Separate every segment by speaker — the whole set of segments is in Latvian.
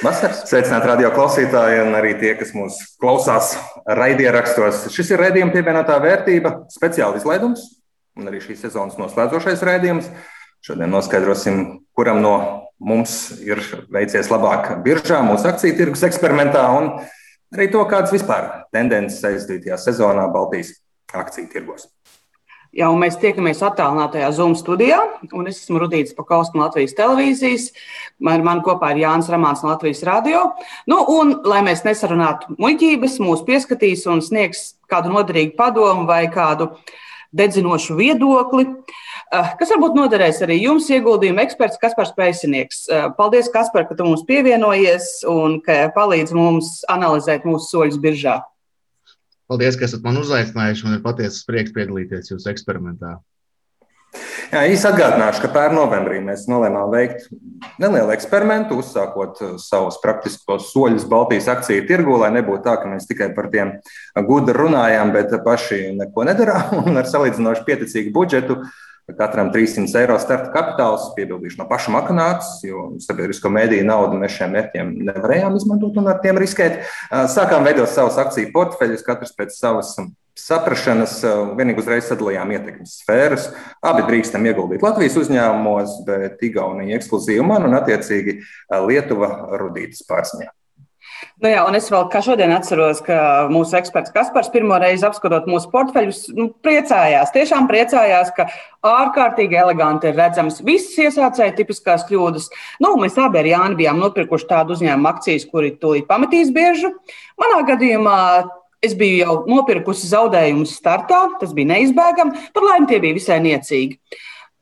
Speaker 1: Vasaras. Sveicināti radio klausītāji un arī tie, kas mūs klausās raidierakstos. Šis ir raidījuma pievienotā vērtība, speciāla izlaidums un arī šīs sezonas noslēdzošais raidījums. Šodien noskaidrosim, kuram no mums ir veicies labāk biržā, mūsu akciju tirgus eksperimentā, un arī to, kādas vispār tendences aizdītajā sezonā Baltijas akciju tirgos.
Speaker 2: Jā, un mēs tiekamies attālinātajā Zoom studijā. Es esmu Rudīts Pakausks no Latvijas televīzijas. Man, man kopā ir Jānis Ramāns no Latvijas radio. Nu, un, lai mēs nesarunātu muļķības, mūs pieskatīs un sniegs kādu noderīgu padomu vai kādu dedzinošu viedokli. Eh, kas varbūt noderēs arī jums, ieguldījuma eksperts Kaspars Pēcinieks. Eh, paldies, Kaspar, ka tu mums pievienojies un ka palīdz mums analizēt mūsu soļus biržā.
Speaker 3: Paldies, ka esat man uzaicinājuši. Man ir patiesas prieks piedalīties jūsu eksperimentā.
Speaker 1: Jā, īsi atgādināšu, ka pērn novembrī mēs nolēmām veikt nelielu eksperimentu, uzsākot uh, savus praktiskos soļus Baltijas akciju tirgu, lai nebūtu tā, ka mēs tikai par tiem gudri runājām, bet paši neko nedarām un ar salīdzinoši pieticīgu budžetu Katram 300 eiro starta kapitāls, piebildīšu no paša makanāts, jo sabiedrisko mediju naudu mēs šiem mērķiem nevarējām izmantot un ar tiem riskēt. Sākām veidot savus akciju portfeļus, katrs pēc savas saprašanas, vienīgi uzreiz sadalījām ietekmes sfēras. Abi drīkstam ieguldīt Latvijas uzņēmumos, bet Igaunija ekskluzīvi man un attiecīgi Lietuva rudītas pārziņā.
Speaker 2: Nu jā, un es vēl kā šodien atceros, ka mūsu eksperts Kaspars pirmo reizi apskatot mūsu portfeļus, nu, priecājās. Tiešām priecājās, ka ārkārtīgi eleganti ir redzams visas iesācēja tipiskās kļūdas. Nu, mēs abi ar Jāni bijām nopirkuši tādu uzņēmumu akcijas, kuri tūlīt pametīs biežu. Manā gadījumā Es biju jau nopirkusi zaudējumus startā, tas bija neizbēgami. Par laimi tie bija visai niecīgi.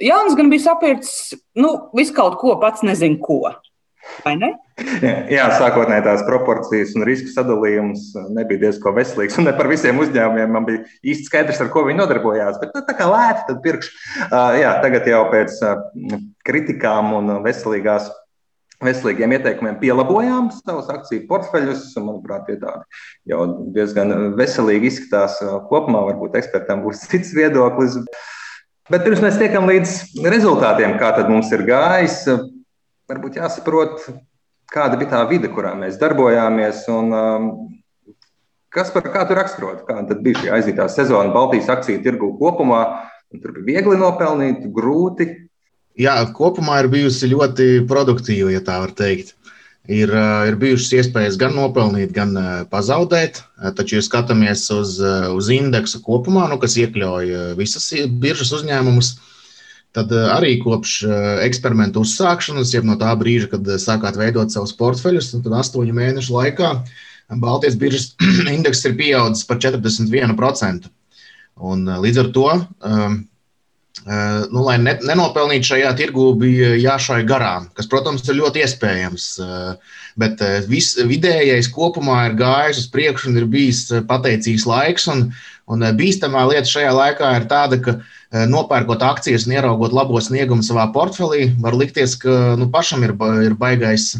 Speaker 2: Jānis gan bija sapircis nu, visu kaut ko, pats nezinu ko. Vai ne?
Speaker 1: Jā, sākotnēji tās proporcijas un risku sadalījums nebija diezgan veselīgs. Un ne par visiem uzņēmumiem man bija īsti skaidrs, ar ko viņi nodarbojās. Bet nu, tā kā lēti, tad pirkšu. Jā, tagad jau pēc kritikām un veselīgās. Veselīgiem ieteikumiem pielabojām savus akciju portfeļus. Manuprāt, tie tādi jau diezgan veselīgi izskatās. Kopumā varbūt ekspertam būs cits viedoklis. Bet pirms mēs tiekam līdz rezultātiem, kā mums ir gājis, varbūt jāsaprot, kāda bija tā vide, kurā mēs darbojāmies. Un, um, kas par kā tu raksturot? Kāda bija šī aizītā sezona Baltijas akciju tirgu kopumā? Tur bija viegli nopelnīt, grūti.
Speaker 3: Jā, kopumā ir bijusi ļoti produktīva, ja tā var teikt. Ir, uh, ir bijušas iespējas gan nopelnīt, gan uh, pazaudēt. Uh, taču, ja skatāmies uz, uz indeksu kopumā, nu, kas iekļauj visas biržas uzņēmumus, Tad eh, arī kopš eh, eksperimentu uzsākšanas, jau no tā brīža, kad eh, sākāt veidot savus portfeļus, tad astoņu mēnešu laikā Baltijas biržas indeks ir pieaudzis par 41%. Un, līdz ar to, nu, lai nenopelnītu šajā tirgu, bija jāšauj garām, kas, protams, ir ļoti iespējams. Bet viss vidējais kopumā ir gājis uz priekšu un ir bijis pateicīgs laiks. Un, un bīstamā lieta šajā laikā ir tāda, ka nopērkot akcijas un ieraugot labo sniegumu savā portfelī, var likties, ka nu, pašam ir, ir baigais.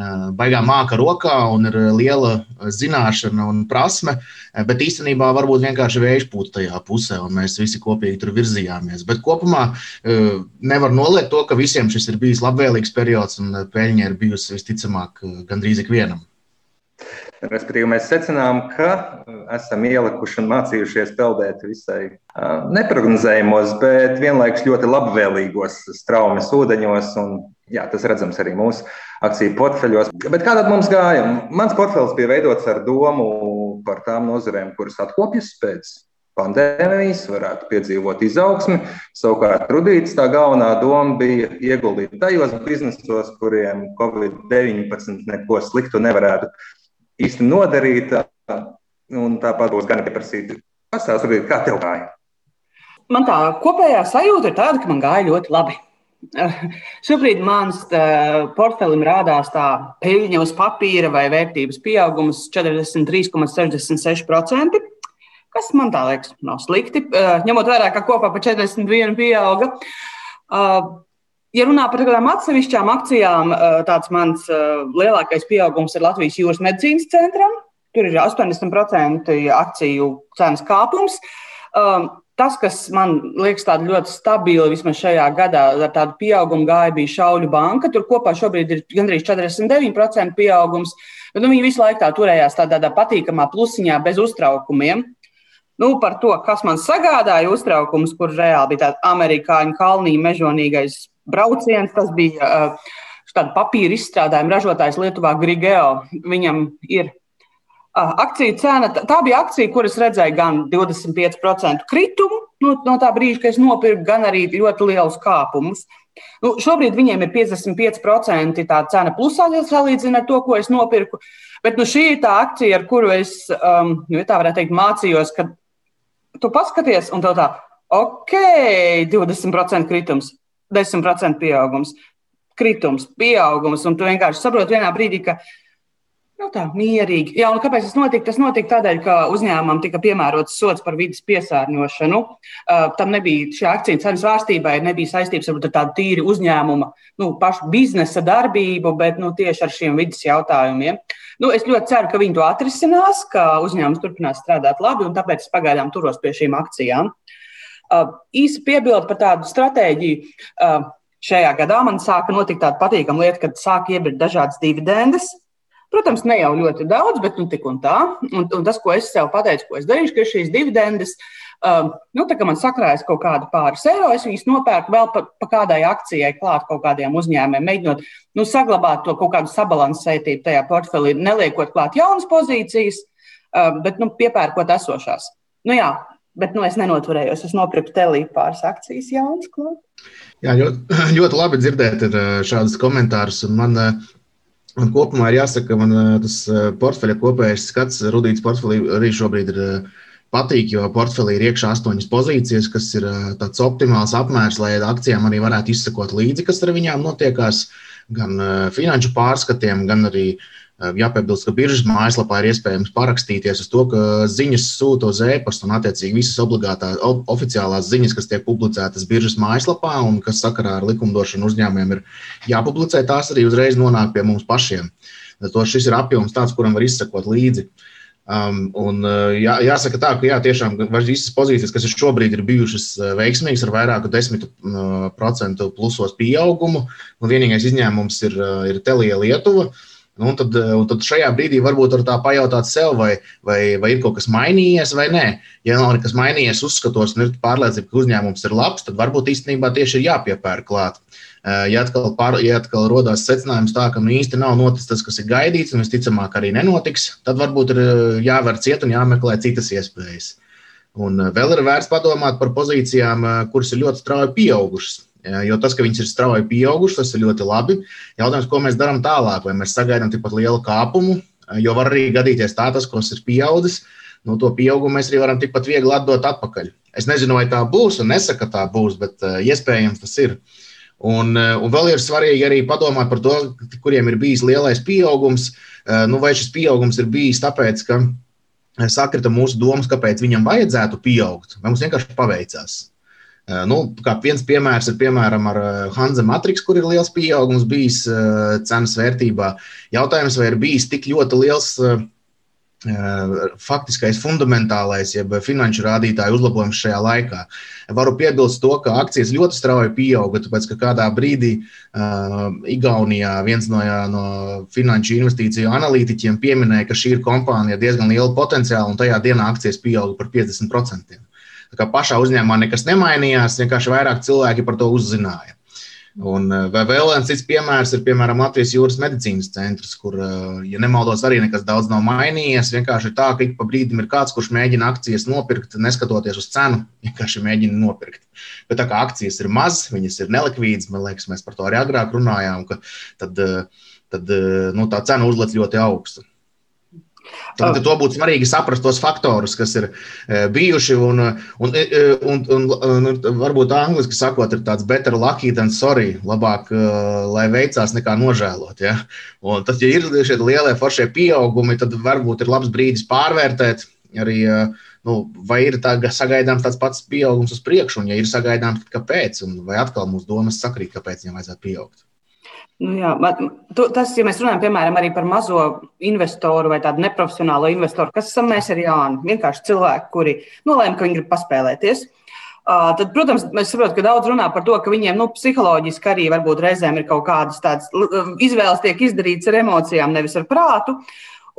Speaker 3: Eh, baigā māka rokā un ir liela zināšana un prasme, eh, bet īstenībā varbūt vienkārši vējš pūta tajā pusē, un mēs visi kopīgi tur virzījāmies. Bet kopumā nevar noliegt to, ka visiem šis ir bijis labvēlīgs periods, un peļņa ir bijusi visticamāk gandrīz ikvienam.
Speaker 1: Respektīvi, mēs secinām, ka uh, esam ielikuši un mācījušies peldēt visai uh, neparedzējumos, bet vienlaikus ļoti labvēlīgos straumes ūdeņos. Un, jā, tas redzams arī mūsu akciju portfeļos. Bet kā tad mums gāja? Mans portfels bija veidots ar domu par tām nozarēm, kuras atkopjas pēc pandēmijas, varētu piedzīvot izaugsmi. Savukārt, Rudīts tā galvenā doma bija ieguldīt tajos biznesos, kuriem Covid-19 neko sliktu nevarētu īsti nodarīta. Tāpat būs gan pieprasīta. Pastāstiet, kā tev gāja?
Speaker 2: Man tā kopējā sajūta ir tāda, ka man gāja ļoti labi. Šobrīd mans portfelim rādās tā peļņa uz papīra vai vērtības pieaugums 43,66%, kas man tā liekas nav slikti. Ņemot vērā, ka kopā pa 41 pieauga. Ja runā par kādām atsevišķām akcijām, eh, tāds mans eh, lielākais pieaugums ir Latvijas jūras medicīnas centram. Tur ir 80% akciju cenas kāpums. Um, tas, kas man liekas ļoti stabili, vismaz šajā gadā, ar tādu pieaugumu gāja, bija Šauļu banka. Tur kopā šobrīd ir gandrīz 49% pieaugums. Nu, viņi visu laiku tā turējās tādā, tādā patīkamā plusiņā, bez uztraukumiem. Nu, par to, kas man sagādāja uztraukumus, kur reāli bija tāds amerikāņu kalnī mežonīgais brauciens, tas bija uh, tāda papīra izstrādājuma ražotājs Lietuvā Grigeo. Viņam ir Akciju cena, tā bija akcija, kuras redzēju gan 25% kritumu no, no tā brīža, kad es nopirku, gan arī ļoti lielus kāpumus. Nu, šobrīd viņiem ir 55% tā cena plusā, salīdzinot ar to, ko es nopirku. Bet nu, šī ir tā akcija, ar kuru es, um, nu, tā varētu teikt, mācījos, ka tu paskaties, un tev tā, ok, 20% kritums, 10% pieaugums, kritums, pieaugums, un tu vienkārši saproti vienā brīdī, ka Nu, tā mierīgi. Jā, un kāpēc tas notika? Tas notika tādēļ, ka uzņēmumam tika piemērots sots par vidas piesārņošanu. Uh, tam nebija šī akciju cenas vārstībai, nebija saistības ar tādu tīru uzņēmuma, nu, pašu biznesa darbību, bet nu, tieši ar šiem vidas jautājumiem. Nu, es ļoti ceru, ka viņi to atrisinās, ka uzņēmums turpinās strādāt labi, un tāpēc es pagaidām turos pie šīm akcijām. Uh, īsi piebildu par tādu stratēģiju. Uh, šajā gadā man sāka notikt tāda patīkama lieta, kad sāk iebirt dažādas dividendes. Protams, ne jau ļoti daudz, bet nu, tik un tā. Un, un tas, ko es sev pateicu, ko es darīšu, ka šīs dividendes, um, nu, tā kā man sakrājas kaut kāda pāris eiro, es viņus nopērku vēl pa, pa kādai akcijai, klāt kaut kādiem uzņēmumiem, mēģinot nu, saglabāt to kaut kādu sabalansētību tajā portfelī, neliekot klāt jaunas pozīcijas, um, bet nu, piepērkot esošās. Nu, jā, bet nu, es nenoturējos. Es nopirku telī pāris akcijas jaunas klāt.
Speaker 3: Jā, ļoti, ļoti labi dzirdēt uh, šādus komentārus. Man Un kopumā ir jāsaka, ka eh, tas portfeļa kopējais skats, Rudīts portfelī arī šobrīd ir patīk, jo portfelī ir iekšā astoņas pozīcijas, kas ir tāds optimāls apmērs, lai akcijām arī varētu izsekot līdzi, kas ar viņām notiekās, gan finanšu pārskatiem, gan arī uh, Jāpiebilst, ka biržas mājaslapā ir iespējams parakstīties uz to, ka ziņas sūta uz e-pastu un, attiecīgi, visas obligātās oficiālās ziņas, kas tiek publicētas biržas mājaslapā un kas sakarā ar likumdošanu uzņēmumiem ir jāpublicē, tās arī uzreiz nonāk pie mums pašiem. To šis ir apjoms tāds, kuram var izsekot līdzi. Um, un, jā, jāsaka tā, ka jā, tiešām visas pozīcijas, kas ir šobrīd ir bijušas veiksmīgas ar vairāku desmit procentu plusos pieaugumu, un vienīgais izņēmums ir, ir Telija Lietuva. Uh, Nu, un tad, un tad šajā brīdī varbūt var tā pajautāt sev, vai, vai, vai ir kaut kas mainījies vai nē. Ja nav nekas mainījies, uzskatos, un ir pārliecība, ka uzņēmums ir labs, tad varbūt īstenībā tieši ir jāpiepērk klāt. Ja atkal, pār, ja atkal rodās secinājums tā, ka nu īsti nav noticis tas, kas ir gaidīts, un visticamāk arī nenotiks, tad varbūt ir jāver ciet un jāmeklē citas iespējas. Un vēl ir vērts padomāt par pozīcijām, kuras ir ļoti strauji pieaugušas. Jo tas, ka viņas ir strauji pieaugušas, tas ir ļoti labi. Jautājums, ko mēs darām tālāk, vai mēs sagaidām tikpat lielu kāpumu, jo var arī gadīties tā, tas, kas ir pieaudzis, no to pieaugumu mēs arī varam tikpat viegli atdot atpakaļ. Es nezinu, vai tā būs, un nesaku, ka tā būs, bet iespējams tas ir. Un, un vēl ir svarīgi arī padomāt par to, kuriem ir bijis lielais pieaugums. Nu, vai šis pieaugums ir bijis tāpēc, ka sakrita mūsu domas, kāpēc viņam vajadzētu pieaugt, vai mums vienkārši paveicās. Eh, nu, kā viens piemērs ir piemēram ar eh, Hanza Matrix, kur ir liels pieaugums bijis eh, cenas vērtībā. Jautājums, vai ir bijis tik ļoti liels faktiskais, fundamentālais, jeb finanšu rādītāju uzlabojums šajā laikā. Varu piebilst to, ka akcijas ļoti strauji pieauga, tāpēc ka kādā brīdī uh, Igaunijā viens no, no finanšu investīciju analītiķiem pieminēja, ka šī ir kompānija ar diezgan lielu potenciālu, un tajā dienā akcijas pieauga par 50%. Tā kā pašā uzņēmumā nekas nemainījās, vienkārši vairāk cilvēki par to uzzināja. Un eh, vēl viens cits piemērs ir, piemēram, Latvijas jūras medicīnas centrs, kur, eh, ja nemaldos, arī nekas daudz nav mainījies. Vienkārši tā, ka ik pa brīdim ir kāds, kurš mēģina akcijas nopirkt, neskatoties uz cenu, vienkārši mēģina nopirkt. Bet tā kā akcijas ir mazas, viņas ir nelikvīdas, man liekas, mēs par to arī agrāk runājām, tad, eh, tad nu, tā cena uzlec ļoti augstu. Tad, to būtu svarīgi saprast tos faktorus, kas ir e, bijuši. Un, un, e, un, un, un, un varbūt angļuiski sakot, ir tāds better lucky than sorry. Labāk, e, lai veicās, nekā nožēlot. Ja? Un tad, ja ir šie lielie foršie pieaugumi, tad varbūt ir labs brīdis pārvērtēt arī. Nu, vai ir tā, sagaidāms tāds pats pieaugums uz priekšu, un, ja ir sagaidāms, kāpēc? Un vai atkal mūsu domas sakrīt, kāpēc viņam vajadzētu pieaugt?
Speaker 2: Nu, jā, tas, ja mēs runājam piemēram par mazo investoru vai tādu neprofesionālo investoru, kas esam mēs ar Jānu, vienkārši cilvēki, kuri nolēma, ka viņi grib paspēlēties. Tad, protams, mēs saprotam, ka daudz runā par to, ka viņiem nu, psiholoģiski arī varbūt reizēm ir kaut kādas tādas izvēles, tiek izdarītas ar emocijām, nevis ar prātu.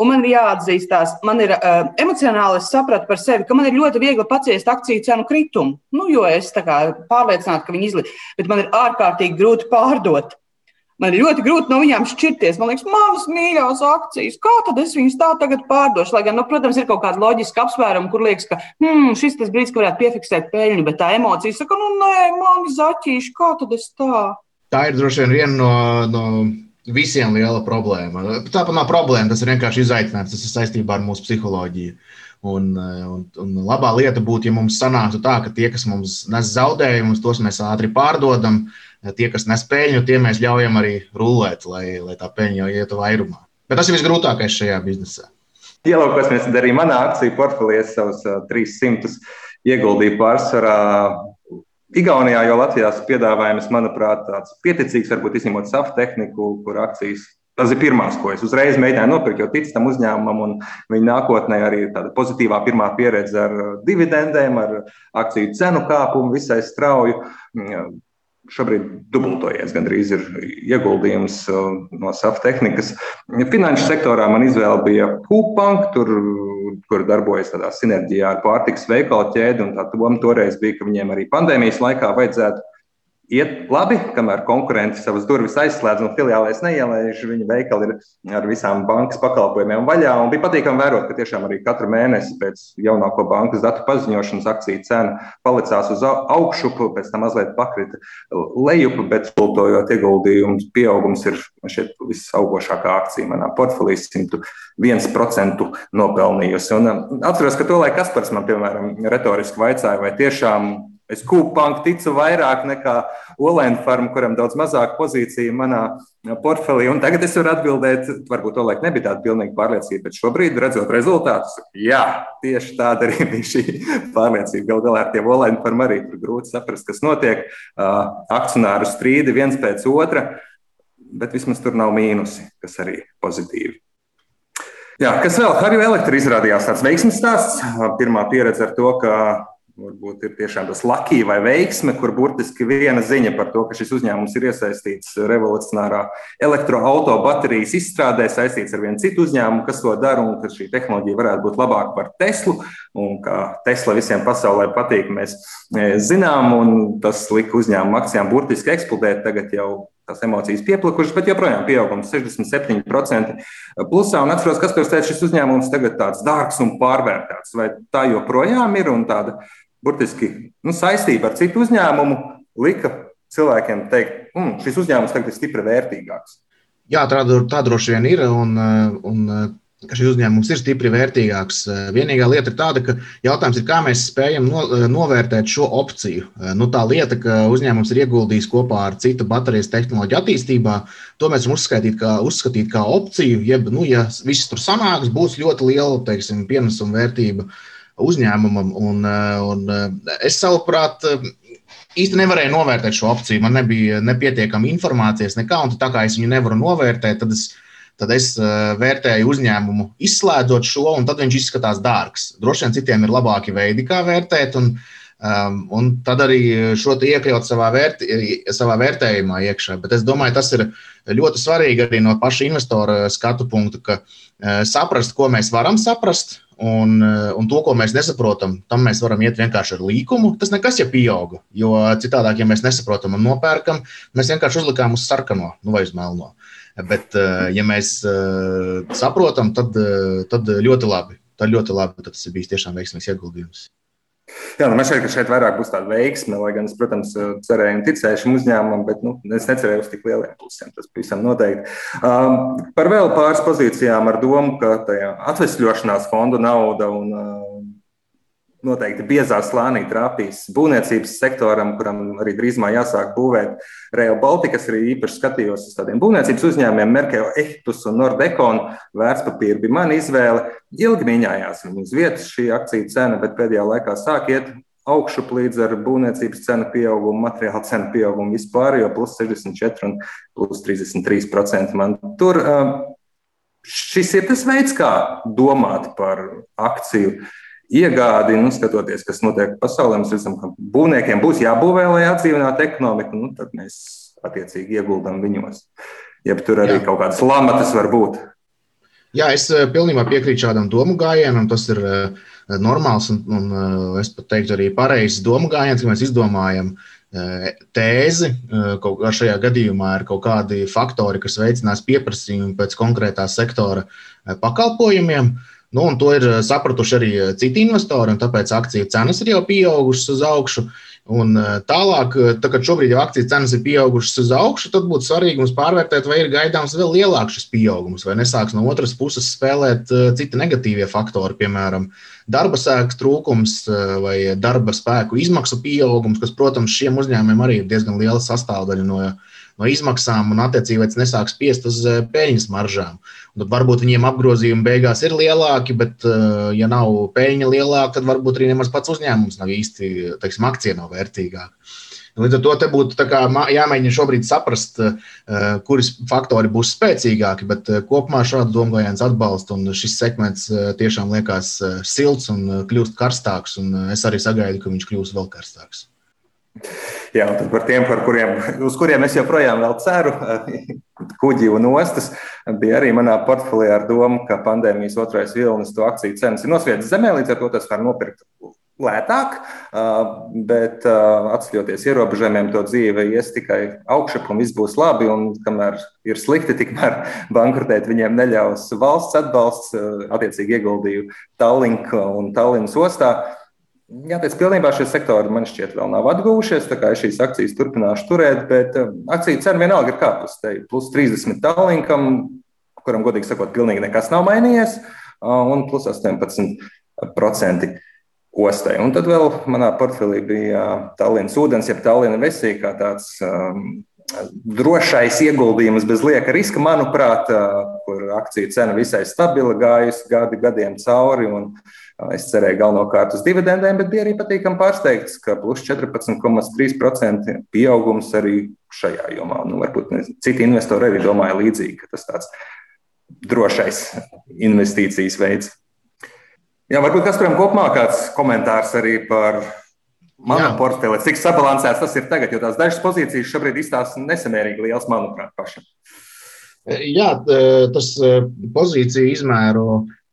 Speaker 2: Un man ir jāatzīstās, man ir uh, emocionāli, sapratu par sevi, ka man ir ļoti viegli paciest akciju cenu kritumu. Nu, jo es pārliecināta, ka viņi izlīdz, bet man ir ārkārtīgi grūti pārdot. Man ir ļoti grūti no viņiem šķirties. Man liekas, manas mīļākās akcijas, kā tad es viņas tā tagad pārdošu? Lai gan, nu, protams, ir kaut kāda loģiska apsvēruma, kur liekas, ka hmm, šis tas brīdis, kad varētu piefiksēt peļņu, bet tā emocija saka, nu, nē, mani zaķīši, kā tad es tā?
Speaker 3: Tā ir droši vien viena no. no visiem liela problēma. Tāpat nav problēma, tas ir vienkārši izaicinājums, tas ir saistībā ar mūsu psiholoģiju. Un, un, un labā lieta būtu, ja mums sanāktu tā, ka tie, kas mums nes zaudējumus, tos mēs ātri pārdodam, tie, kas nes peļņu, tie mēs ļaujam arī rulēt, lai, lai tā peļņa jau ietu vairumā. Bet tas ir visgrūtākais šajā biznesā.
Speaker 1: Ielaukosimies arī manā akciju portfelī, es savus 300 ieguldīju pārsvarā Igaunijā, jo Latvijā piedāvājums, manuprāt, tāds pieticīgs, varbūt izņemot safu tehniku, kur akcijas. Tas ir pirmās, ko es uzreiz mēģināju nopirkt, jo ticu tam uzņēmumam, un viņa nākotnē arī tāda pozitīvā pirmā pieredze ar dividendēm, ar akciju cenu kāpumu visai strauju šobrīd dubultojies. Gandrīz ir ieguldījums uh, no SAF tehnikas. Finanšu sektorā man izvēle bija Kūpanka, tur, kur darbojas tādā sinerģijā ar pārtiks veikalu ķēdi. Tā doma toreiz bija, ka viņiem arī pandēmijas laikā vajadzētu iet labi, kamēr konkurenti savas durvis aizslēdz un filiālēs neielaiž. Viņa veikali ir ar visām bankas pakalpojumiem vaļā. Un bija patīkami vērot, ka tiešām arī katru mēnesi pēc jaunāko bankas datu paziņošanas akciju cena palicās uz augšu, pēc tam mazliet pakrita lejup, bet kultojot ieguldījumus, pieaugums ir šeit visaugošākā akcija manā portfelī 101% nopelnījusi. Un um, atceros, ka to laiku Kaspars man, piemēram, retoriski vaicāja, vai tiešām Es kūpanku ticu vairāk nekā Olēna farmu, kuram daudz mazāk pozīcija manā portfelī. Un tagad es varu atbildēt, varbūt to laiku nebija tāda pilnīga pārliecība, bet šobrīd, redzot rezultātus, jā, tieši tāda arī bija šī pārliecība. Galu galā ar tiem Olēna farmu arī tur grūti saprast, kas notiek. Akcionāru strīdi viens pēc otra, bet vismaz tur nav mīnusi, kas arī pozitīvi. Jā, kas vēl? Harju Elektra izrādījās tāds veiksmes stāsts. Pirmā pieredze ar to, ka Varbūt ir tiešām tas lakija vai veiksme, kur burtiski viena ziņa par to, ka šis uzņēmums ir iesaistīts revolucionārā elektroautobaterijas izstrādē, saistīts ar vienu citu uzņēmumu, kas to dara, un ka šī tehnoloģija varētu būt labāka par Teslu. Un kā Tesla visiem pasaulē patīk, mēs e, zinām, un tas lika uzņēmumu akcijām burtiski eksplodēt. Tagad jau tās emocijas pieplikušas, bet joprojām pieaugums 67% plusā. Un atceros, kas tur teica, šis uzņēmums tagad tāds dārgs un pārvērtēts. Vai tā joprojām ir un tāda burtiski nu, saistība ar citu uzņēmumu lika cilvēkiem teikt, mm, šis uzņēmums tagad ir stipri vērtīgāks.
Speaker 3: Jā, tā, tā droši vien ir. Un, un ka šis uzņēmums ir stipri vērtīgāks. Vienīgā lieta ir tāda, ka jautājums ir, kā mēs spējam no, novērtēt šo opciju. Nu, tā lieta, ka uzņēmums ir ieguldījis kopā ar citu baterijas tehnoloģiju attīstībā, to mēs varam uzskatīt kā, uzskatīt kā opciju. Jeb, nu, ja viss tur sanāks, būs ļoti liela teiksim, pienesuma vērtība uzņēmumam. Un, un es savuprāt, īsti nevarēju novērtēt šo opciju. Man nebija nepietiekama informācijas, nekā, un tā kā es viņu nevaru novērtēt, tad es, tad es vērtēju uzņēmumu, izslēdzot šo, un tad viņš izskatās dārgs. Droši vien citiem ir labāki veidi, kā vērtēt. Un, Um, un tad arī šo iekļaut savā, vērti, savā vērtējumā iekšā. Bet es domāju, tas ir ļoti svarīgi arī no paša investora skatu punkta, ka uh, saprast, ko mēs varam saprast, Un, eh, un to, ko mēs nesaprotam, tam mēs varam iet vienkārši ar līkumu. Tas nekas, ja pieauga. Jo citādi, ja mēs nesaprotam un nopērkam, mēs vienkārši uzlikām uz sarkano nu vai uz melno. Bet, eh, ja mēs eh, saprotam, tad, tad ļoti labi. Tad ļoti labi. Tad tas ir bijis tiešām veiksmīgs ieguldījums.
Speaker 1: Jā, nu, man šķiet, ka šeit vairāk būs tāda veiksme, lai gan es, protams, cerēju un ticēju šim uzņēmumam, bet nu, es necerēju uz tik lieliem plusiem. Tas pavisam noteikti. Um, par vēl pāris pozīcijām ar domu, ka tajā atvesļošanās fonda nauda un uh, noteikti biezā slānī trāpīs būvniecības sektoram, kuram arī drīzumā jāsāk būvēt Rail Baltica. Es arī īpaši skatījos uz tādiem būvniecības uzņēmumiem, Merkele, Ehtus un Nordekon. Vērtspapīri bija mana izvēle. Ilgi mīņājās viņu uz vietas šī akciju cena, bet pēdējā laikā sāk iet augšup līdz ar būvniecības cenu pieaugumu, materiāla cenu pieaugumu vispār, jo plus 64 un plus 33% man tur. Šis ir tas veids, kā domāt par akciju iegādi, nu, skatoties, kas notiek pasaulē, mēs redzam, ka būvniekiem būs jābūvē, lai atdzīvinātu ekonomiku, nu, tad mēs attiecīgi ieguldam viņos. Ja tur arī Jā. kaut kādas lamatas var būt.
Speaker 3: Jā, es pilnībā piekrītu šādam domu gājienam. Tas ir normāls un, un es pat teiktu arī pareizs domu gājiens, ka mēs izdomājam tēzi, kaut kā šajā gadījumā ir kaut kādi faktori, kas veicinās pieprasījumu pēc konkrētā sektora pakalpojumiem. Nu, to ir sapratuši arī citi investori, un tāpēc akciju cenas ir jau pieaugušas uz augšu. Un tālāk, tā, kad šobrīd jau akciju cenas ir pieaugušas uz augšu, tad būtu svarīgi mums pārvērtēt, vai ir gaidāms vēl lielāks šis pieaugums, vai nesāks no otras puses spēlēt citi negatīvie faktori, piemēram, darba sēklas trūkums vai darba spēku izmaksu pieaugums, kas, protams, šiem uzņēmumiem arī ir diezgan liela sastāvdaļa no, no izmaksām, un attiecīgi tas nesāks spiest uz peļņas maržām. Un tad varbūt viņiem apgrozījumi beigās ir lielāki, bet, ja nav peļņa lielāka, tad varbūt arī nemaz pats uzņēmums nav īsti, teiksim, akcija nav vērtīgāka. Līdz ar to būtu jāmēģina šobrīd saprast, kuras faktori būs spēcīgāki, bet kopumā šādu gājienu atbalstu, un šis segments tiešām liekas silts un kļūst karstāks, un es arī sagaidu, ka viņš kļūs vēl karstāks.
Speaker 1: Jā, un par tiem, par kuriem, uz kuriem es joprojām ceru, kuģi un ostas, bija arī manā portfelī ar domu, ka pandēmijas otrais vilnis to akciju cenas ir nosvietas zemē, līdz ar to tas var nopirkt lētāk, bet atceļoties ierobežojumiem, to dzīve ies tikai augšup un viss būs labi. Un kamēr ir slikti, tikmēr bankrotēt viņiem neļaus valsts atbalsts. Attiecīgi ieguldīju Tallinka un Tallinas ostā. Jāteic, pilnībā šie sektori man šķiet vēl nav atguvušies, tā kā es šīs akcijas turpināšu turēt, bet akciju cena vienalga ir kāpus. Te plus 30 Tallinkam, kuram, godīgi sakot, pilnīgi nekas nav mainījies, un plus 18% ostai. Un tad vēl manā portfelī bija Tallinas ūdens, jeb Tallinas vesija, kā tāds um, drošais ieguldījums bez lieka riska, manuprāt, kur akciju cena visai stabila gājusi gadi gadiem cauri. Un, Es cerēju galvenokārt uz dividendēm, bet bija arī patīkami pārsteigts, ka plus 14,3% pieaugums arī šajā jomā. Nu, varbūt ne, citi investori arī domāja līdzīgi, ka tas tāds drošais investīcijas veids. Jā, varbūt Kasparam kopumā kāds komentārs arī par manu portfeli. Cik sabalansēts tas ir tagad, jo tās dažas pozīcijas šobrīd izstāsta nesamērīgi liels, manuprāt, pašam.
Speaker 3: Jā, tas pozīciju izmēru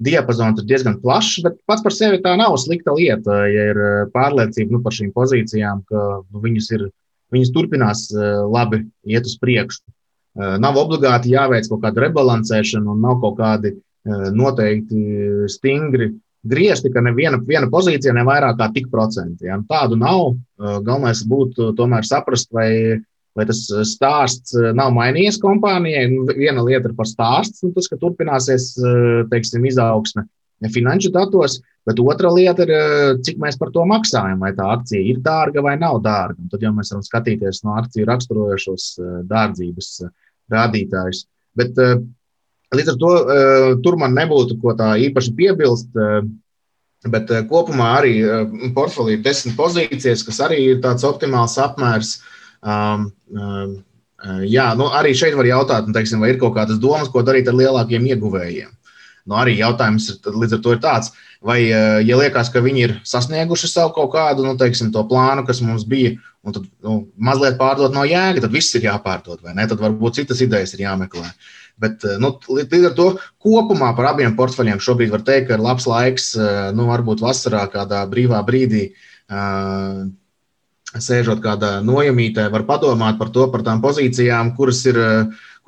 Speaker 3: diapazons ir diezgan plašs, bet pats par sevi tā nav slikta lieta. Ja ir pārliecība nu, par šīm pozīcijām, ka nu, viņas, ir, viņas turpinās labi iet uz priekšu. Nav obligāti jāveic kaut kāda rebalansēšana un nav kaut kādi noteikti stingri griezti, ka neviena viena pozīcija ne vairāk kā tik procenti. Ja? Tādu nav. Galvenais būtu tomēr saprast, vai, vai tas stāsts nav mainījies kompānijai. Nu, viena lieta ir par stāstu, nu, tas, ka turpināsies teiksim, izaugsme finanšu datos, bet otra lieta ir, cik mēs par to maksājam. Vai tā akcija ir dārga vai nav dārga. Un tad jau mēs varam skatīties no akciju raksturojošos dārdzības rādītājus. Bet Līdz ar to uh, tur man nebūtu ko tā īpaši piebilst. Uh, bet uh, kopumā arī portfelī ir desmit pozīcijas, kas arī ir tāds optimāls apmērs. Um, um, jā, nu, arī šeit var jautāt, nu, teiksim, vai ir kaut kādas domas, ko darīt ar lielākiem ieguvējiem. Nu, arī jautājums ir, līdz ar to ir tāds, vai, ja liekas, ka viņi ir sasnieguši savu kaut kādu nu, teiksim, plānu, kas mums bija, un tad nu, mazliet pārdot no jēga, tad viss ir jāpārdod, vai ne? Tad varbūt citas idejas ir jāmeklē. Uh, Bet eh, nu, līdz ar to kopumā par abiem portfeļiem šobrīd var teikt, ka ir labs laiks, nu, varbūt vasarā kādā brīvā brīdī. Sēžot kādā nojamītē, var padomāt par to, par tām pozīcijām, kuras ir,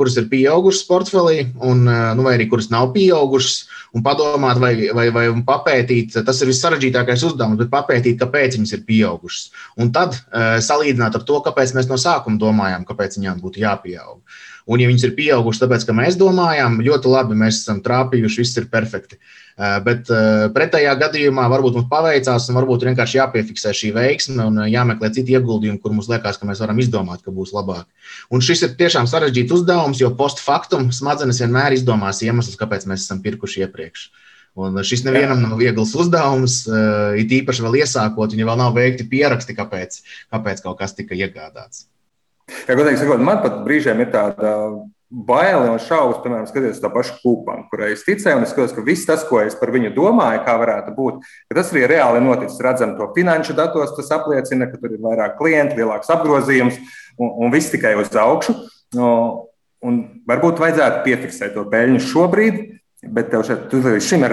Speaker 3: kuras ir pieaugušas portfelī, un, nu, vai arī kuras nav pieaugušas, un padomāt, vai, vai, vai papētīt, tas ir vissarežģītākais uzdevums, bet papētīt, kāpēc viņas ir pieaugušas. Un tad uh, salīdzināt ar to, kāpēc mēs no sākuma domājām, kāpēc viņām būtu jāpieaug. Un, ja viņas ir pieaugušas, tāpēc, ka mēs domājām, ļoti labi, mēs esam trāpījuši, viss ir perfekti. Bet pretējā gadījumā varbūt mums paveicās, un varbūt vienkārši jāpiefiksē šī veiksme un jāmeklē citi ieguldījumi, kur mums liekas, ka mēs varam izdomāt, ka būs labāk. Un šis ir tiešām sarežģīts uzdevums, jo post factum smadzenes vienmēr izdomās iemeslus, kāpēc mēs esam pirkuši iepriekš. Un šis nevienam nav viegls uzdevums, it īpaši vēl iesākot, ja vēl nav veikti pieraksti, kāpēc, kāpēc kaut kas tika iegādāts.
Speaker 1: Ja godīgi sakot, man pat brīžiem ir tāda baili un šaubas, piemēram, skaties to pašu kūpanu, kurai es ticēju, un es skatos, ka viss tas, ko es par viņu domāju, kā varētu būt, tas arī reāli noticis. Redzam to finanšu datos, tas apliecina, ka tur ir vairāk klientu, lielāks apgrozījums un, un viss tikai uz augšu. Un varbūt vajadzētu piefiksēt to peļņu šobrīd, Bet tev šeit līdz šim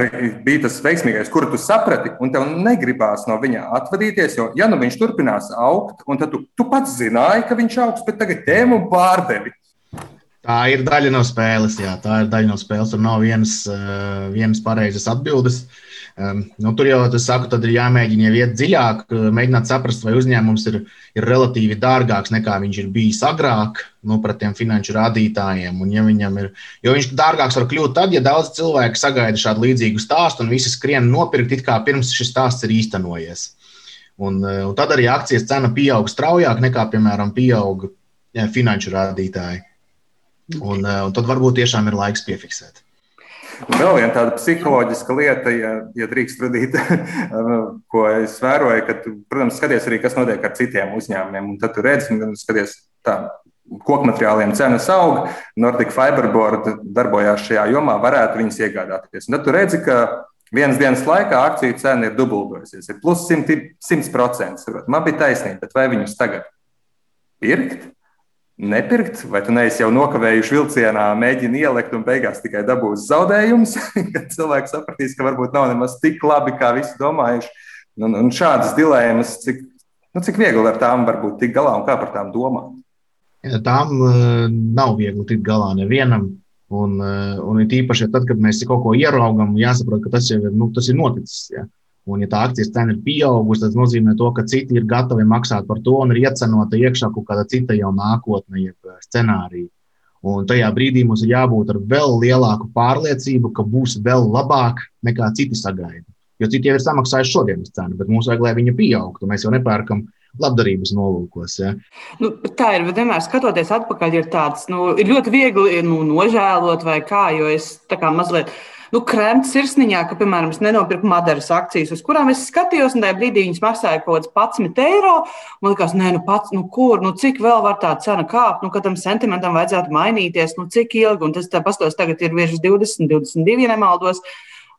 Speaker 1: bija tas veiksmīgais, kuru tu saprati, un tev negribās no viņa atvadīties. Jo, ja nu viņš turpinās augt, un tu, tu pats zināji, ka viņš augs, bet tagad tēmu pārdevi.
Speaker 3: Tā ir daļa no spēles. Jā, tā ir daļa no spēles. Tur nav vienas, uh, vienas pareizas atbildes. Um, nu, tur jau tas saku, tad ir jāmēģina iet dziļāk, mēģināt saprast, vai uzņēmums ir, ir relatīvi dārgāks nekā viņš ir bijis agrāk nu, pret tiem finanšu rādītājiem. Un, ja viņam ir, jo viņš dārgāks var kļūt tad, ja daudz cilvēku sagaida šādu līdzīgu stāstu un visi skrien nopirkt, it kā pirms šis stāsts ir īstenojies. Un, un tad arī akcijas cena pieaug straujāk nekā, piemēram, pieaug ja, finanšu rādītāji. Un, eh, un tad varbūt tiešām ir laiks piefiksēt.
Speaker 1: Vēl viena tāda psiholoģiska lieta, ja, ja drīkst radīt, ko es vēroju, ka, tu, protams, skaties arī, kas notiek ar citiem uzņēmumiem. Un tad tu redzi, un skaties, tā koku materiāliem cenas aug. Nordic Fiberboard darbojās šajā jomā, varētu viņus iegādāties. Un tad tu redzi, ka vienas dienas laikā akciju cena ir dubultojusies, ir plus 100%. 100%. Man bija taisnība, bet vai viņus tagad pirkt? Nepirkt, vai tu neesi jau nokavējuši vilcienā, mēģini ielikt un beigās tikai dabūs zaudējumus, kad cilvēks sapratīs, ka varbūt nav nemaz tik labi, kā visi domājuši. Un, un šādas dilēmas, cik, nu, cik viegli ar tām var būt tikt galā un kā par tām domāt?
Speaker 3: Ja, tām uh, nav viegli tikt galā nevienam. Un, uh, un it īpaši tad, kad mēs kaut ko ieraugām, jāsaprot, ka tas jau ir, nu, tas ir noticis. Ja. Un, ja tā akcijas cena ir pieaugusi, tas nozīmē, to, ka citi ir gatavi maksāt par to un ir iecenota iekšā kaut kāda cita jau nākotne, jeb eh, scenārija. Un tajā brīdī mums ir jābūt ar vēl lielāku pārliecību, ka būs vēl labāk nekā citi sagaida. Jo citi jau ir samaksājuši šodienas cenu, bet mums vajag, lai viņa pieaugtu. Mēs jau nepērkam labdarības nolūkos. Ja.
Speaker 2: Nu, tā ir. Vienmēr skatoties atpakaļ, ir tāds, nu, ir ļoti viegli nu, nožēlot vai kā, jo es tā kā mazliet nu, krēmt sirsniņā, ka, piemēram, es nenopirku Madaras akcijas, uz kurām es skatījos, un tajā brīdī viņas maksāja kaut kāds 11 eiro. Man liekas, nē, nu, pats, nu, kur, nu, cik vēl var tā cena kāpt, nu, ka tam sentimentam vajadzētu mainīties, nu, cik ilgi, un tas pastos tagad ir virs 20, 22, nemaldos.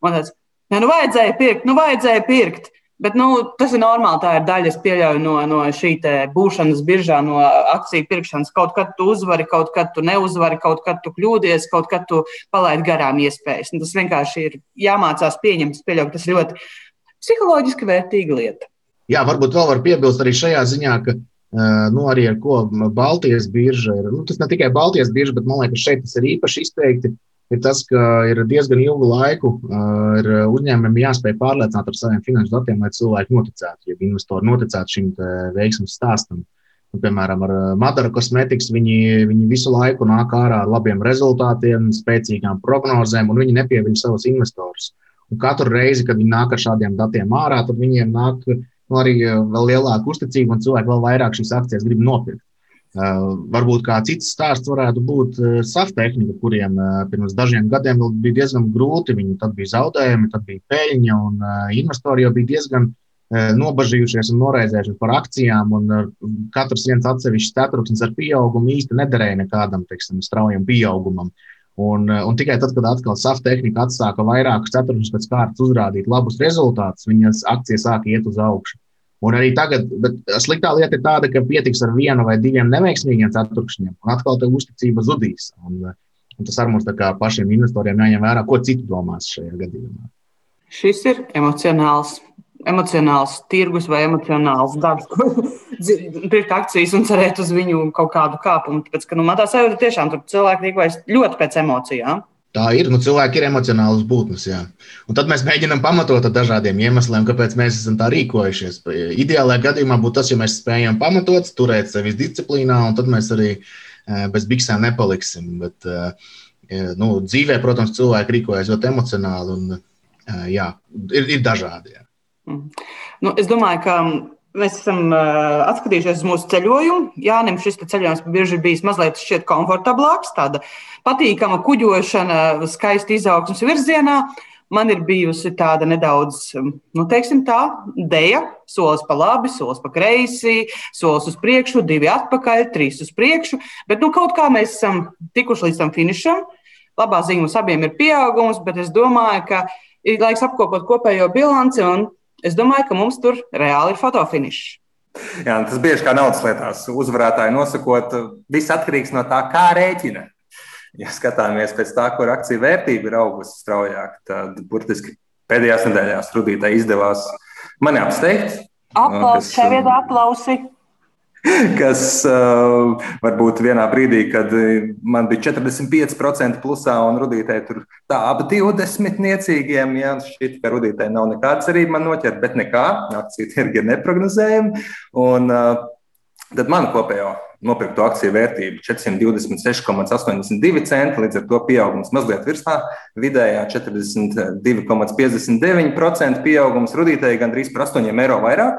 Speaker 2: Un tāds, nē, nu, vajadzēja pirkt, nu, vajadzēja pirkt. Bet nu, tas ir normāli. Tā ir daļa, es pieļauju, no, no šī būšanas biržā, no akciju pirkšanas. Kaut kad tu uzvari, kaut kad tu neuzvari, kaut kad tu kļūdies, kaut kad tu palaidi garām iespējas. Un tas vienkārši ir jāmācās pieņemt. Ka tas ir ļoti psiholoģiski vērtīga lieta.
Speaker 3: Jā, varbūt vēl var piebilst arī šajā ziņā, ka nu, arī ar ko Baltijas birža ir. Nu, tas ne tikai Baltijas birža, bet man liekas, šeit tas ir īpaši izteikti ir tas, ka ir diezgan ilgu laiku ir uzņēmumiem jāspēj pārliecināt ar saviem finanšu datiem, lai cilvēki noticētu, ja investori noticētu šim veiksmības stāstam. Un, piemēram, ar Madara kosmētikas viņi, viņi visu laiku nāk ārā ar labiem rezultātiem, spēcīgām prognozēm, un viņi nepieviļ savus investorus. Un katru reizi, kad viņi nāk ar šādiem datiem ārā, tad viņiem nāk nu, arī vēl lielāka uzticība, un cilvēki vēl vairāk šīs akcijas grib nopirkt. Uh, varbūt kā cits stāsts varētu būt uh, saftehnika, kuriem uh, pirms dažiem gadiem bija diezgan grūti. Viņi tad bija zaudējumi, tad bija peļņa, un investori jau bija diezgan nobažījušies un noraizējušies par akcijām. Katrs viens atsevišķs ceturksnis ar pieaugumu īsti nederēja nekādam teiksim, straujam pieaugumam. Un, un tikai tad, kad atkal saftehnika atsāka vairākus ceturksņus pēc kārtas uzrādīt labus rezultātus, viņas akcijas sāka iet uz augšu. Un arī tagad, bet sliktā lieta ir tāda, ka pietiks ar vienu vai diviem neveiksmīgiem ceturkšņiem, un atkal tā uzticība zudīs. Un, un tas ar mums pašiem investoriem jāņem vērā, ko citi domās šajā gadījumā.
Speaker 2: Šis ir emocionāls, emocionāls tirgus vai emocionāls darbs, ko pirkt akcijas un cerēt uz viņu kaut kādu kāpumu. Tāpēc, ka, nu, man tā sajūta tiešām tur cilvēki rīkojas ļoti pēc emocijām.
Speaker 3: Tā ir. Nu, cilvēki ir emocionāls būtnes. Jā. Un tad mēs mēģinām pamatot ar dažādiem iemesliem, kāpēc mēs esam tā rīkojušies. Ideālajā gadījumā būtu tas, ja mēs spējam pamatot, turēt sevi disciplīnā, un tad mēs arī e, bez biksēm nepaliksim. Bet, e, e, nu, dzīvē, protams, cilvēki rīkojas ļoti emocionāli un jā, ir, ir dažādi. Jā.
Speaker 2: Mm. Nu, es domāju, ka Mēs esam uh, atskatījušies uz mūsu ceļojumu. Jānim šis ceļojums bieži ir bijis mazliet komfortablāks, tāda patīkama kuģošana, skaista izaugsmas virzienā. man ir bijusi tāda nedaudz, nu, teiksim, tā deja, solis pa labi, solis pa kreisi, solis uz priekšu, divi atpakaļ, trīs uz priekšu. Bet nu, kaut kā mēs esam tikuši līdz tam finišam. Labā ziņa mums abiem ir pieaugums, bet es domāju, ka ir laiks apkopot kopējo bilanci, un es domāju, ka mums tur reāli ir fotofinišs.
Speaker 1: Jā, tas bieži kā naudas lietās. Uzvarētāji nosakot, viss atkarīgs no tā, kā rēķina. Ja skatāmies pēc tā, kur akciju vērtība ir augusi straujāk, tad burtiski pēdējās nedēļās Rudītai izdevās mani apsteigt.
Speaker 2: Aplausi, šajā vietā aplausi.
Speaker 1: kas uh, varbūt vienā brīdī, kad man bija 45% plusā un rudītē tur tā ap 20 niecīgiem, ja šķiet, ka rudītē nav nekāda cerība man noķert, bet nekā, akciju tirgi ir neprognozējami. Un, uh, tad man kopējo nopirkto akciju vērtība 426,82 centi, līdz ar to pieaugums mazliet virsā, vidējā 42,59% pieaugums, rudītēji gandrīz par 8 eiro vairāk.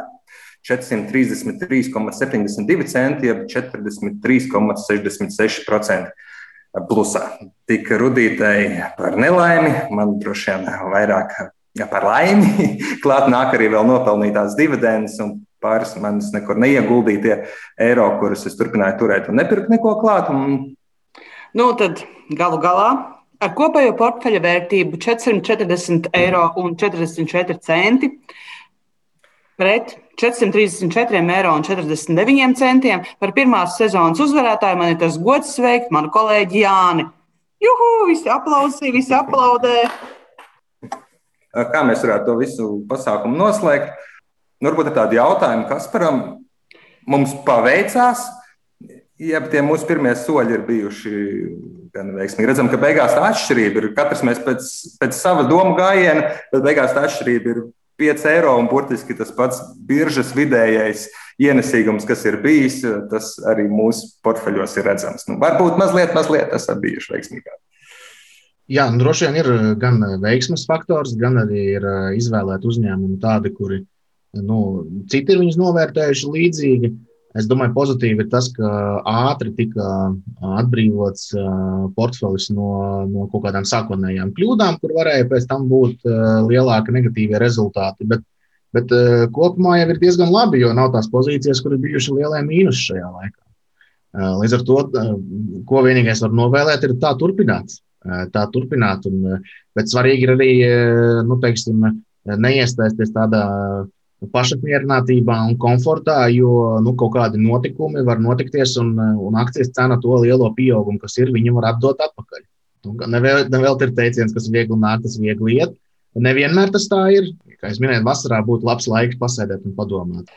Speaker 1: 433,72 centi, jeb 43,66% plusā. Tik rudītēji par nelaimi, man droši vien vairāk par laimi. Klāt nāk arī vēl nopelnītās dividendes un pāris manas nekur neieguldītie eiro, kurus es turpināju turēt un nepirkt neko klāt. Un...
Speaker 2: Nu, tad galu galā ar kopējo portfeļa vērtību 440 eiro un 44 centi pret 434 eiro un 49 centiem. Par pirmās sezonas uzvarētāju man ir tas gods sveikt manu kolēģi Jāni. Juhu, visi aplausīja, visi aplaudē.
Speaker 1: Kā mēs varētu to visu pasākumu noslēgt? Nu, varbūt ir tādi jautājumi, kas param mums paveicās, ja tie mūsu pirmie soļi ir bijuši gan veiksmīgi. Redzam, ka beigās tā atšķirība ir. Katrs mēs pēc, pēc sava domu gājiena, bet beigās tā atšķirība ir 5 eiro un burtiski tas pats biržas vidējais ienesīgums, kas ir bijis, tas arī mūsu portfeļos ir redzams. Nu, varbūt mazliet, mazliet ir bijuši veiksmīgāk.
Speaker 3: Jā, nu, droši vien ir gan veiksmes faktors, gan arī ir izvēlēti uzņēmumi tādi, kuri nu, citi ir viņus novērtējuši līdzīgi. Es domāju, pozitīvi ir tas, ka ātri tika atbrīvots portfelis no, no kaut kādām sākotnējām kļūdām, kur varēja pēc tam būt lielāki negatīvie rezultāti. Bet, bet kopumā jau ir diezgan labi, jo nav tās pozīcijas, kur ir bijuši lielie mīnusi šajā laikā. Līdz ar to, ko vienīgais var novēlēt, ir tā turpināt. Tā turpināt un, bet svarīgi ir arī nu, teiksim, neiestāties tādā pašapmierinātībā un komfortā, jo nu, kaut kādi notikumi var notikties, un, un akcijas cena to lielo pieaugumu, kas ir, viņi var atdot atpakaļ. Nevēl, nevēl ir teiciens, kas viegli nāk, tas viegli iet. Nevienmēr tas tā ir. Kā es minēju, vasarā būtu labs laiks pasēdēt un padomāt.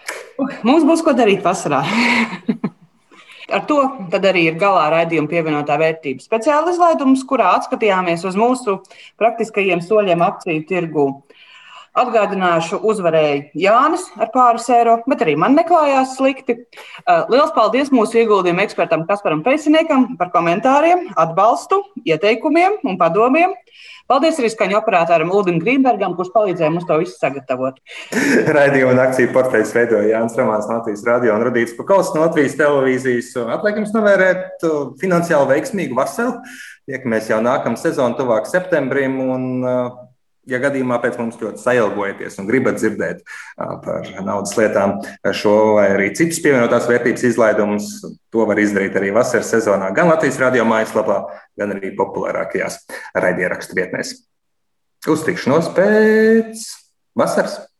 Speaker 2: Mums būs ko darīt vasarā. Ar to arī ir galā raidījuma pievienotā vērtība. Speciāla izlaidums, kurā atskatījāmies uz mūsu praktiskajiem soļiem akciju tirgū. Atgādināšu, uzvarēja Jānis ar pāris eiro, bet arī man neklājās slikti. Uh, Lielas paldies mūsu ieguldījumu ekspertam Kasparam Peisiniekam par komentāriem, atbalstu, ieteikumiem un padomiem. Paldies arī skaņu operatoram Uldim Grīmbergam, kurš palīdzēja mums to visu sagatavot.
Speaker 1: Raidījumu un akciju portfeļus veidoja Jānis Ramāns, Latvijas radio un Rudīts Pakaus no Latvijas televīzijas. Atliek jums novērēt uh, finansiāli veiksmīgu vasaru. Tiekamies jau nākamā sezona, tuvāk septembrim. Un, uh, ja gadījumā pēc mums ļoti sailgojaties un gribat dzirdēt par naudas lietām šo vai arī citus pievienotās vērtības izlaidumus, to var izdarīt arī vasaras sezonā, gan Latvijas radio mājaslapā, gan arī populārākajās raidierakstu vietnēs. Uz tikšanos pēc vasaras!